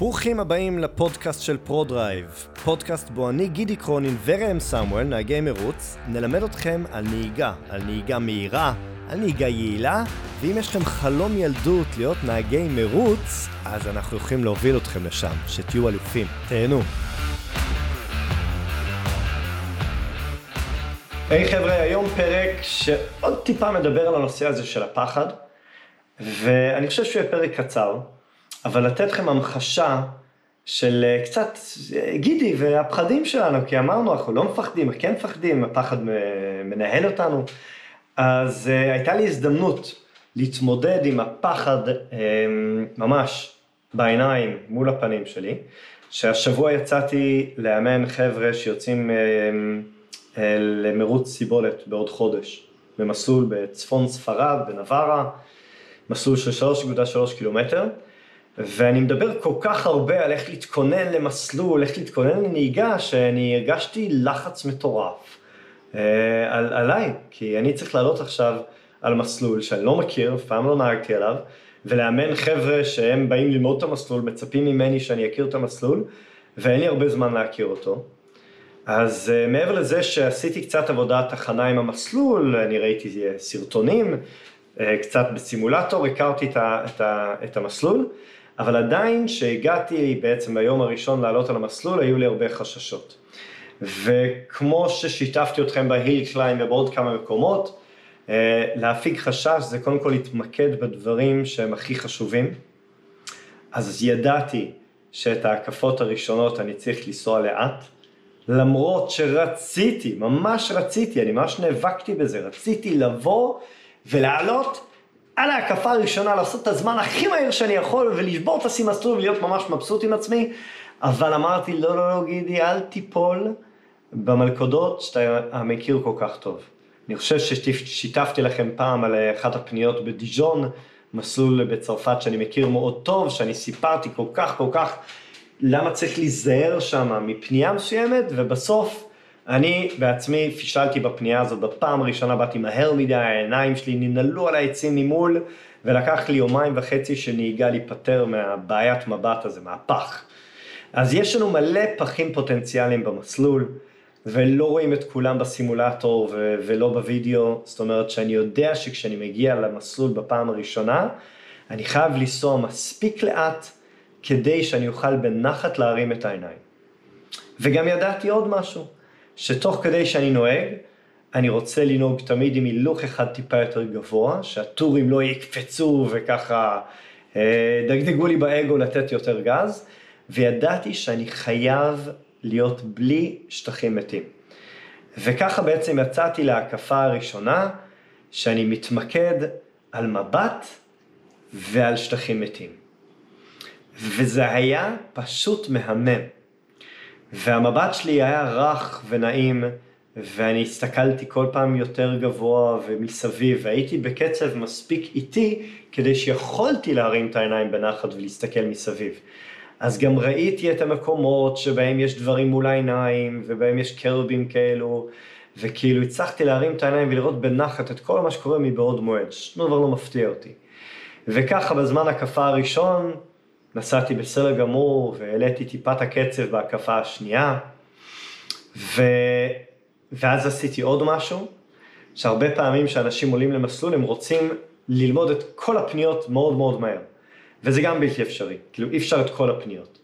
ברוכים הבאים לפודקאסט של פרודרייב, פודקאסט בו אני, גידי קרונין וראם סמואל, נהגי מרוץ, נלמד אתכם על נהיגה, על נהיגה מהירה, על נהיגה יעילה, ואם יש לכם חלום ילדות להיות נהגי מרוץ, אז אנחנו יכולים להוביל אתכם לשם, שתהיו אלופים. תהנו. היי hey, חבר'ה, היום פרק שעוד טיפה מדבר על הנושא הזה של הפחד, ואני חושב שהוא יהיה פרק קצר. אבל לתת לכם המחשה של אה, קצת אה, גידי והפחדים שלנו, כי אמרנו, אנחנו לא מפחדים, כן מפחדים, הפחד מנהל אותנו. אז uh, הייתה לי הזדמנות להתמודד עם הפחד um, ממש בעיניים, מול הפנים שלי, שהשבוע יצאתי לאמן חבר'ה שיוצאים uh, למרוץ סיבולת בעוד חודש, במסלול בצפון ספרד, בנברה, מסלול של 3.3 קילומטר. ואני מדבר כל כך הרבה על איך להתכונן למסלול, איך להתכונן לנהיגה, שאני הרגשתי לחץ מטורף אה, על, עליי, כי אני צריך לעלות עכשיו על מסלול שאני לא מכיר, אף פעם לא נהגתי עליו, ולאמן חבר'ה שהם באים ללמוד את המסלול, מצפים ממני שאני אכיר את המסלול, ואין לי הרבה זמן להכיר אותו. אז uh, מעבר לזה שעשיתי קצת עבודת הכנה עם המסלול, אני ראיתי אה, סרטונים, uh, קצת בסימולטור, הכרתי את, ה, את, ה, את המסלול, אבל עדיין שהגעתי בעצם ביום הראשון לעלות על המסלול, היו לי הרבה חששות. וכמו ששיתפתי אתכם בהיל קליין ובעוד כמה מקומות, אה, להפיג חשש זה קודם כל להתמקד בדברים שהם הכי חשובים. אז ידעתי שאת ההקפות הראשונות אני צריך לנסוע לאט, למרות שרציתי, ממש רציתי, אני ממש נאבקתי בזה, רציתי לבוא ולעלות על ההקפה הראשונה לעשות את הזמן הכי מהיר שאני יכול ולשבור את השיא מסלול ולהיות ממש מבסוט עם עצמי, אבל אמרתי לא לא לא גידי אל תיפול במלכודות שאתה מכיר כל כך טוב. אני חושב ששיתפתי לכם פעם על אחת הפניות בדיז'ון, מסלול בצרפת שאני מכיר מאוד טוב, שאני סיפרתי כל כך כל כך למה צריך להיזהר שם מפנייה מסוימת ובסוף אני בעצמי פישלתי בפנייה הזאת, בפעם הראשונה באתי מהר מדי, העיניים שלי ננעלו על העצים ממול, ולקח לי יומיים וחצי של נהיגה להיפטר מהבעיית מבט הזה, מהפח. אז יש לנו מלא פחים פוטנציאליים במסלול, ולא רואים את כולם בסימולטור ו- ולא בווידאו, זאת אומרת שאני יודע שכשאני מגיע למסלול בפעם הראשונה, אני חייב לנסוע מספיק לאט כדי שאני אוכל בנחת להרים את העיניים. וגם ידעתי עוד משהו. שתוך כדי שאני נוהג, אני רוצה לנהוג תמיד עם הילוך אחד טיפה יותר גבוה, שהטורים לא יקפצו וככה אה, דגדגו לי באגו לתת יותר גז, וידעתי שאני חייב להיות בלי שטחים מתים. וככה בעצם יצאתי להקפה הראשונה, שאני מתמקד על מבט ועל שטחים מתים. וזה היה פשוט מהמם. והמבט שלי היה רך ונעים, ואני הסתכלתי כל פעם יותר גבוה ומסביב, והייתי בקצב מספיק איטי כדי שיכולתי להרים את העיניים בנחת ולהסתכל מסביב. אז גם ראיתי את המקומות שבהם יש דברים מול העיניים, ובהם יש קרבים כאלו, וכאילו הצלחתי להרים את העיניים ולראות בנחת את כל מה שקורה מבעוד מועד, שום דבר לא מפתיע אותי. וככה בזמן הקפה הראשון, נסעתי בסדר גמור והעליתי טיפה את הקצב בהקפה השנייה, ו... ואז עשיתי עוד משהו, שהרבה פעמים כשאנשים עולים למסלול הם רוצים ללמוד את כל הפניות מאוד מאוד מהר, וזה גם בלתי אפשרי, כאילו אי אפשר את כל הפניות.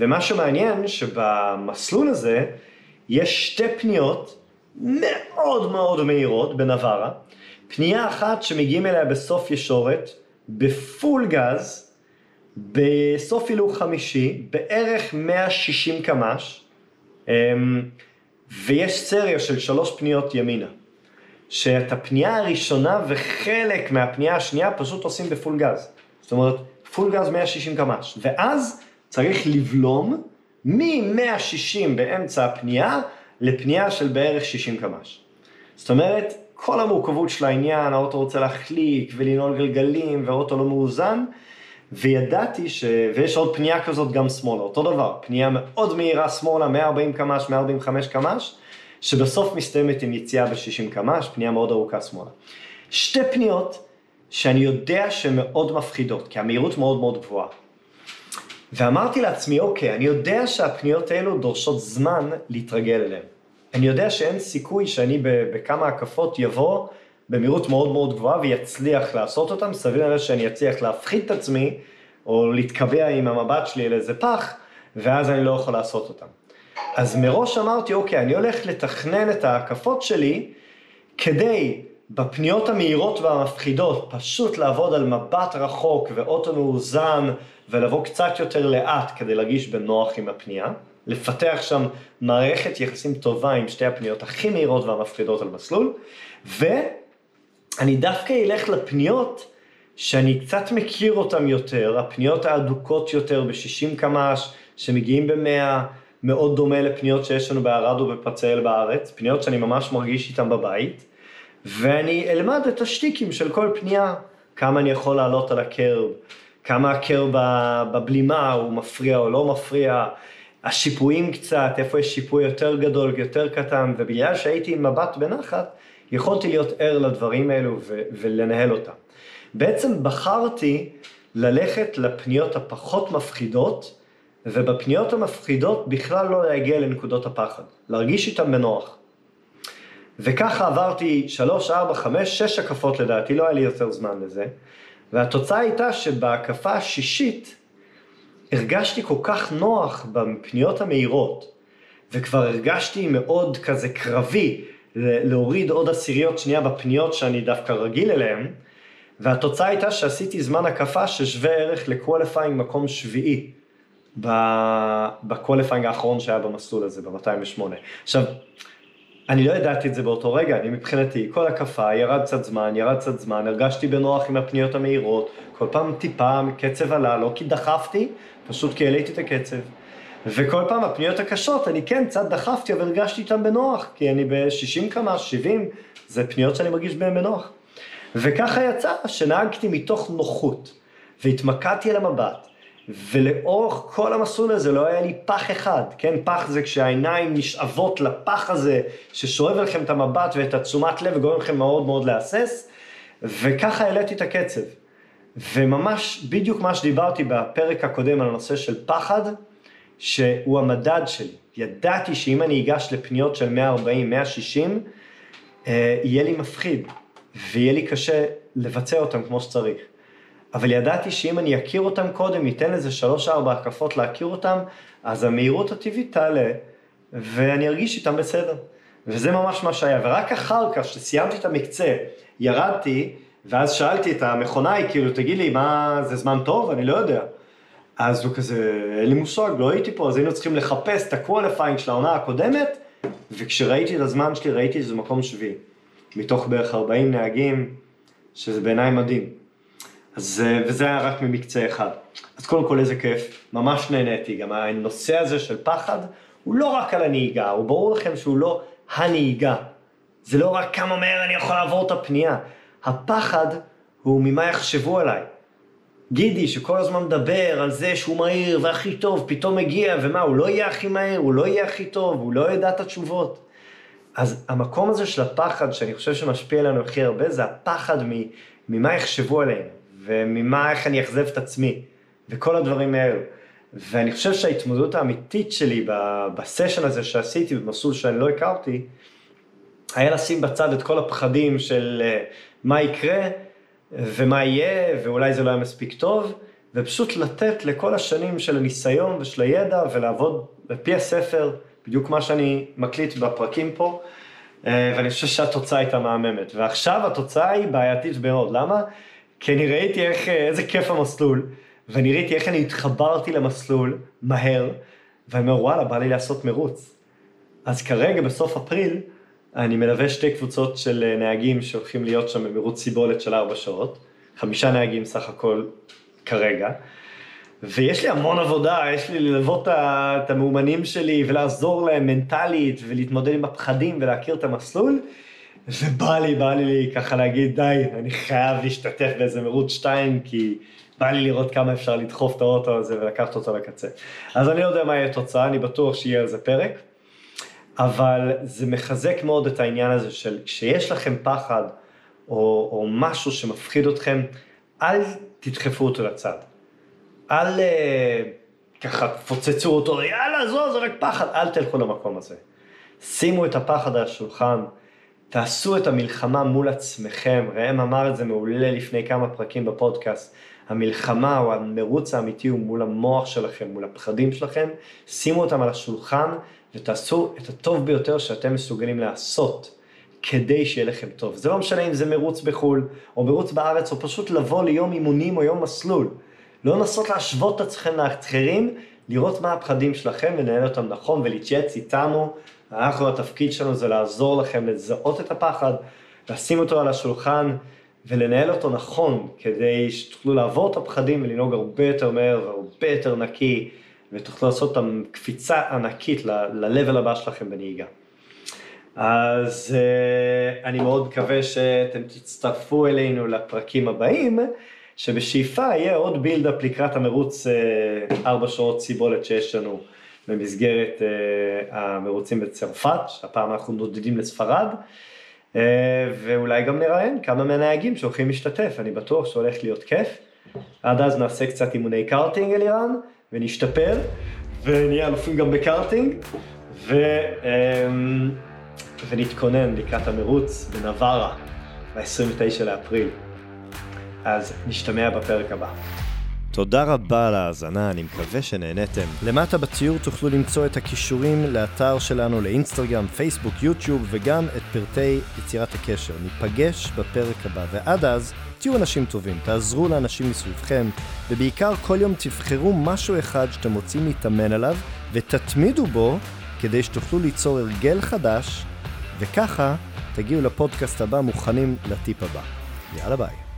ומה שמעניין שבמסלול הזה יש שתי פניות מאוד מאוד מהירות בנברה, פנייה אחת שמגיעים אליה בסוף ישורת, בפול גז, בסוף הילוך חמישי, בערך 160 קמ"ש, אמ, ויש סריה של שלוש פניות ימינה. שאת הפנייה הראשונה וחלק מהפנייה השנייה פשוט עושים בפול גז. זאת אומרת, פול גז 160 קמ"ש. ואז צריך לבלום מ-160 באמצע הפנייה לפנייה של בערך 60 קמ"ש. זאת אומרת, כל המורכבות של העניין, האוטו רוצה להחליק ולנעול גלגלים והאוטו לא מאוזן, וידעתי ש... ויש עוד פנייה כזאת גם שמאלה, אותו דבר, פנייה מאוד מהירה שמאלה, 140 קמ"ש, 145 קמ"ש, שבסוף מסתיימת עם יציאה ב-60 קמ"ש, פנייה מאוד ארוכה שמאלה. שתי פניות שאני יודע שהן מאוד מפחידות, כי המהירות מאוד מאוד גבוהה. ואמרתי לעצמי, אוקיי, אני יודע שהפניות האלו דורשות זמן להתרגל אליהן. אני יודע שאין סיכוי שאני בכמה הקפות יבוא במהירות מאוד מאוד גבוהה ויצליח לעשות אותם, סביר להניח שאני אצליח להפחית את עצמי, או להתקבע עם המבט שלי על איזה פח, ואז אני לא יכול לעשות אותם. אז מראש אמרתי, אוקיי, אני הולך לתכנן את ההקפות שלי, כדי בפניות המהירות והמפחידות, פשוט לעבוד על מבט רחוק ואוטו מאוזן, ולבוא קצת יותר לאט כדי להרגיש בנוח עם הפנייה. לפתח שם מערכת יחסים טובה עם שתי הפניות הכי מהירות והמפחידות על מסלול, ואני דווקא אלך לפניות שאני קצת מכיר אותן יותר, הפניות האדוקות יותר ב-60 קמ"ש, שמגיעים ב-100, מאוד דומה לפניות שיש לנו בערד ובפצאל בארץ, פניות שאני ממש מרגיש איתן בבית, ואני אלמד את השטיקים של כל פנייה, כמה אני יכול לעלות על הקרב, כמה הקרב בבלימה הוא מפריע או לא מפריע, השיפועים קצת, איפה יש שיפוי יותר גדול, יותר קטן, ובגלל שהייתי עם מבט בנחת, יכולתי להיות ער לדברים האלו ו- ולנהל אותם. בעצם בחרתי ללכת לפניות הפחות מפחידות, ובפניות המפחידות בכלל לא להגיע לנקודות הפחד, להרגיש איתן בנוח. וככה עברתי שלוש, ארבע, חמש, שש הקפות לדעתי, לא היה לי יותר זמן לזה, והתוצאה הייתה שבהקפה השישית, הרגשתי כל כך נוח בפניות המהירות, וכבר הרגשתי מאוד כזה קרבי להוריד עוד עשיריות שנייה בפניות שאני דווקא רגיל אליהן, והתוצאה הייתה שעשיתי זמן הקפה ששווה ערך ל qualifying מקום שביעי ב qualifying האחרון שהיה במסלול הזה, ב-208. עכשיו, אני לא ידעתי את זה באותו רגע, אני מבחינתי, כל הקפה, ירד קצת זמן, ירד קצת זמן, הרגשתי בנוח עם הפניות המהירות, כל פעם טיפה קצב עלה, לא כי דחפתי, פשוט כי העליתי את הקצב. וכל פעם הפניות הקשות, אני כן קצת דחפתי, אבל הרגשתי איתן בנוח, כי אני ב-60 כמה, 70, זה פניות שאני מרגיש בהן בנוח. וככה יצא שנהגתי מתוך נוחות, והתמקדתי על המבט, ולאורך כל המסלול הזה לא היה לי פח אחד, כן? פח זה כשהעיניים נשאבות לפח הזה, ששואב לכם את המבט ואת התשומת לב וגורם לכם מאוד מאוד להסס, וככה העליתי את הקצב. וממש בדיוק מה שדיברתי בפרק הקודם על הנושא של פחד, שהוא המדד שלי. ידעתי שאם אני אגש לפניות של 140, 160, אה, יהיה לי מפחיד, ויהיה לי קשה לבצע אותם כמו שצריך. אבל ידעתי שאם אני אכיר אותם קודם, ניתן לזה שלוש-ארבע הקפות להכיר אותם, אז המהירות הטבעית תעלה, ואני ארגיש איתם בסדר. וזה ממש מה שהיה. ורק אחר כך, שסיימתי את המקצה, ירדתי, ואז שאלתי את המכונאי, כאילו, תגיד לי, מה, זה זמן טוב? אני לא יודע. אז הוא כזה, אין לי מושג, לא הייתי פה, אז היינו צריכים לחפש את ה qualifying של העונה הקודמת, וכשראיתי את הזמן שלי, ראיתי שזה מקום שביעי. מתוך בערך 40 נהגים, שזה בעיניי מדהים. אז, וזה היה רק ממקצה אחד. אז קודם כל איזה כיף, ממש נהניתי, גם הנושא הזה של פחד, הוא לא רק על הנהיגה, הוא ברור לכם שהוא לא הנהיגה. זה לא רק כמה מהר אני יכול לעבור את הפנייה. הפחד הוא ממה יחשבו עליי. גידי שכל הזמן מדבר על זה שהוא מהיר והכי טוב, פתאום מגיע, ומה, הוא לא יהיה הכי מהיר, הוא לא יהיה הכי טוב, הוא לא ידע את התשובות. אז המקום הזה של הפחד, שאני חושב שמשפיע עלינו הכי הרבה, זה הפחד ממה יחשבו עלינו, וממה, איך אני אכזב את עצמי, וכל הדברים האלו. ואני חושב שההתמודדות האמיתית שלי בסשן הזה שעשיתי במסלול שאני לא הכרתי, היה לשים בצד את כל הפחדים של אה, מה יקרה ומה יהיה, ואולי זה לא היה מספיק טוב, ופשוט לתת לכל השנים של הניסיון ושל הידע ולעבוד בפי הספר, בדיוק מה שאני מקליט בפרקים פה, אה, ואני חושב שהתוצאה הייתה מהממת. ועכשיו התוצאה היא בעייתית מאוד, למה? כי אני ראיתי איך, אה, איזה כיף המסלול, ואני ראיתי איך אני התחברתי למסלול מהר, ואני אומר, וואלה, בא לי לעשות מרוץ. אז כרגע, בסוף אפריל, אני מלווה שתי קבוצות של אה, נהגים שהולכים להיות שם במרוץ סיבולת של ארבע שעות, חמישה נהגים סך הכל כרגע, ויש לי המון עבודה, יש לי ללוות את המאומנים שלי ולעזור להם מנטלית ולהתמודד עם הפחדים ולהכיר את המסלול, ובא לי, בא לי ככה להגיד, די, אני חייב להשתתף באיזה מרוץ שתיים, כי בא לי לראות כמה אפשר לדחוף את האוטו הזה ולקחת אותו לקצה. אז אני לא יודע מה יהיה התוצאה, אני בטוח שיהיה על זה פרק. אבל זה מחזק מאוד את העניין הזה של כשיש לכם פחד או, או משהו שמפחיד אתכם, אל תדחפו אותו לצד. אל uh, ככה תפוצצו אותו, יאללה, זו, זה רק פחד, אל תלכו למקום הזה. שימו את הפחד על השולחן, תעשו את המלחמה מול עצמכם, ראם אמר את זה מעולה לפני כמה פרקים בפודקאסט, המלחמה או המרוץ האמיתי הוא מול המוח שלכם, מול הפחדים שלכם, שימו אותם על השולחן ותעשו את הטוב ביותר שאתם מסוגלים לעשות כדי שיהיה לכם טוב. זה לא משנה אם זה מרוץ בחו"ל, או מרוץ בארץ, או פשוט לבוא ליום אימונים או יום מסלול. לא לנסות להשוות את עצמכם לאחרים, לראות מה הפחדים שלכם ולנהל אותם נכון ולהתייעץ איתנו. אנחנו, התפקיד שלנו זה לעזור לכם לזהות את הפחד, לשים אותו על השולחן ולנהל אותו נכון, כדי שתוכלו לעבור את הפחדים ולנהוג הרבה יותר מהר והרבה יותר נקי, ותוכלו לעשות אותם קפיצה ענקית ל-level הבא שלכם בנהיגה. אז uh, אני מאוד מקווה שאתם תצטרפו אלינו לפרקים הבאים. שבשאיפה יהיה עוד בילדאפ לקראת המרוץ אה, ארבע שעות סיבולת שיש לנו במסגרת אה, המרוצים בצרפת, שהפעם אנחנו נודדים לספרד, אה, ואולי גם נראיין כמה מהנהגים שהולכים להשתתף, אני בטוח שהולך להיות כיף. עד אז נעשה קצת אימוני קארטינג אלירן, ונשתפר, ונהיה אלופים גם בקארטינג, ו... ונתכונן לקראת המרוץ בנברה, ב-29 לאפריל. אז נשתמע בפרק הבא. תודה רבה על ההאזנה, אני מקווה שנהניתם. למטה בתיאור תוכלו למצוא את הקישורים לאתר שלנו לאינסטגרם, פייסבוק, יוטיוב וגם את פרטי יצירת הקשר. ניפגש בפרק הבא, ועד אז תהיו אנשים טובים, תעזרו לאנשים מסביבכם, ובעיקר כל יום תבחרו משהו אחד שאתם רוצים להתאמן עליו, ותתמידו בו כדי שתוכלו ליצור הרגל חדש, וככה תגיעו לפודקאסט הבא מוכנים לטיפ הבא. יאללה ביי.